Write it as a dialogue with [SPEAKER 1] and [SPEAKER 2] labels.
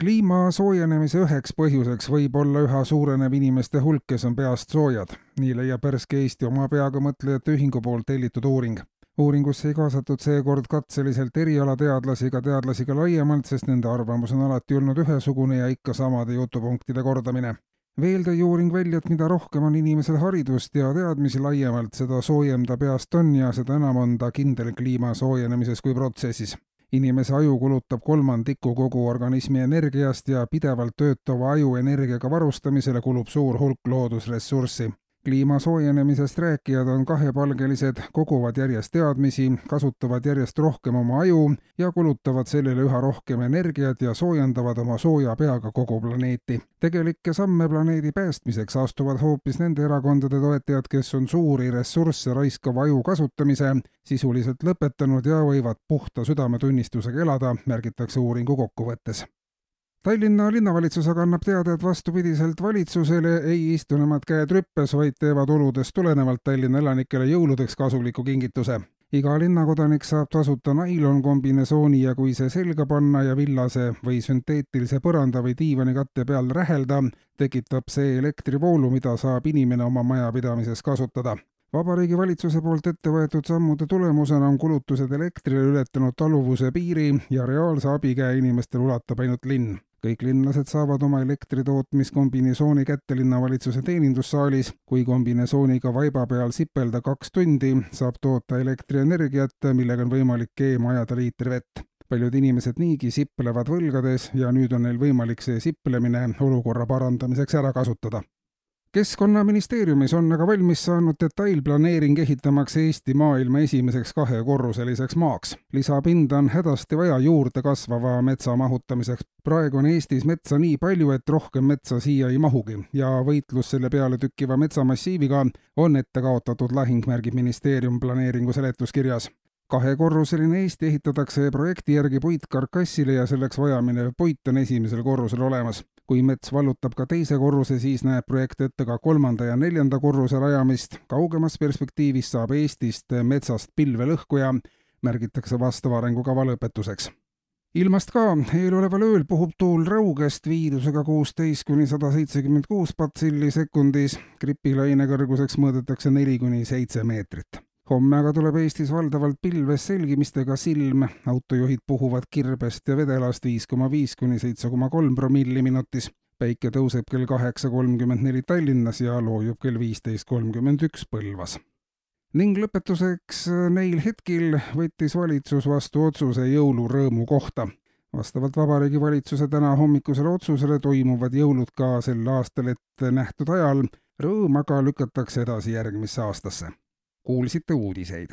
[SPEAKER 1] Kliima soojenemise üheks põhjuseks võib olla üha suurenev inimeste hulk, kes on peast soojad. nii leiab värske Eesti oma peaga mõtlejate ühingu poolt tellitud uuring. uuringusse ei kaasatud seekord katseliselt erialateadlasi ega teadlasi ka laiemalt, sest nende arvamus on alati olnud ühesugune ja ikka samade jutupunktide kordamine veel tõi uuring välja, et mida rohkem on inimesel haridust ja teadmisi laiemalt, seda soojem ta peast on ja seda enam on ta kindel kliima soojenemises kui protsessis. Inimese aju kulutab kolmandiku kogu organismi energiast ja pidevalt töötava aju energiaga varustamisele kulub suur hulk loodusressurssi kliima soojenemisest rääkijad on kahepalgelised, koguvad järjest teadmisi, kasutavad järjest rohkem oma aju ja kulutavad sellele üha rohkem energiat ja soojendavad oma sooja peaga kogu planeeti. tegelikke samme planeedi päästmiseks astuvad hoopis nende erakondade toetajad, kes on suuri ressursse raiskava aju kasutamise sisuliselt lõpetanud ja võivad puhta südametunnistusega elada, märgitakse uuringu kokkuvõttes Tallinna linnavalitsus aga annab teada, et vastupidiselt valitsusele ei istu nemad käed rüppes, vaid teevad oludest tulenevalt Tallinna elanikele jõuludeks kasuliku kingituse. iga linnakodanik saab tasuta nailonkombinesooni ja kui see selga panna ja villase või sünteetilise põranda või diivanikatte peal rähelda, tekitab see elektrivoolu, mida saab inimene oma majapidamises kasutada vabariigi valitsuse poolt ette võetud sammude tulemusena on kulutused elektrile ületanud taluvuse piiri ja reaalse abikäe inimestele ulatab ainult linn kõik linlased saavad oma elektritootmiskombinesooni kätte linnavalitsuse teenindussaalis. kui kombinesooniga vaiba peal sipelda kaks tundi, saab toota elektrienergiat, millega on võimalik keema ajada liitri vett paljud inimesed niigi siplevad võlgades ja nüüd on neil võimalik see siplemine olukorra parandamiseks ära kasutada keskkonnaministeeriumis on aga valmis saanud detailplaneering ehitamaks Eesti maailma esimeseks kahekorruseliseks maaks. lisapinda on hädasti vaja juurde kasvava metsa mahutamiseks. praegu on Eestis metsa nii palju, et rohkem metsa siia ei mahugi ja võitlus selle peale tükkiva metsamassiiviga on ette kaotatud lahing, märgib ministeerium planeeringu seletuskirjas kahekorruseline Eesti ehitatakse projekti järgi puitkarkassile ja selleks vajaminev puit on esimesel korrusel olemas kui mets vallutab ka teise korruse, siis näeb projekt ette ka kolmanda ja neljanda korruse rajamist. kaugemas perspektiivis saab Eestist metsast pilvelõhkuja, märgitakse vastava arengukava lõpetuseks. Ilmast ka, eeloleval ööl puhub tuul raugest viidusega kuusteist kuni sada seitsekümmend kuus patsilli sekundis, gripilaine kõrguseks mõõdetakse neli kuni seitse meetrit homme aga tuleb Eestis valdavalt pilves selgimistega silm, autojuhid puhuvad kirbest ja vedelast viis koma viis kuni seitse koma kolm promilli minutis. päike tõuseb kell kaheksa kolmkümmend neli Tallinnas ja loojub kell viisteist kolmkümmend üks Põlvas. ning lõpetuseks, neil hetkel võttis valitsus vastu otsuse jõulurõõmu kohta vastavalt Vabariigi Valitsuse täna hommikusele otsusele toimuvad jõulud ka sel aastal ette nähtud ajal, rõõm aga lükatakse edasi järgmisse aastasse kuulsite uudiseid.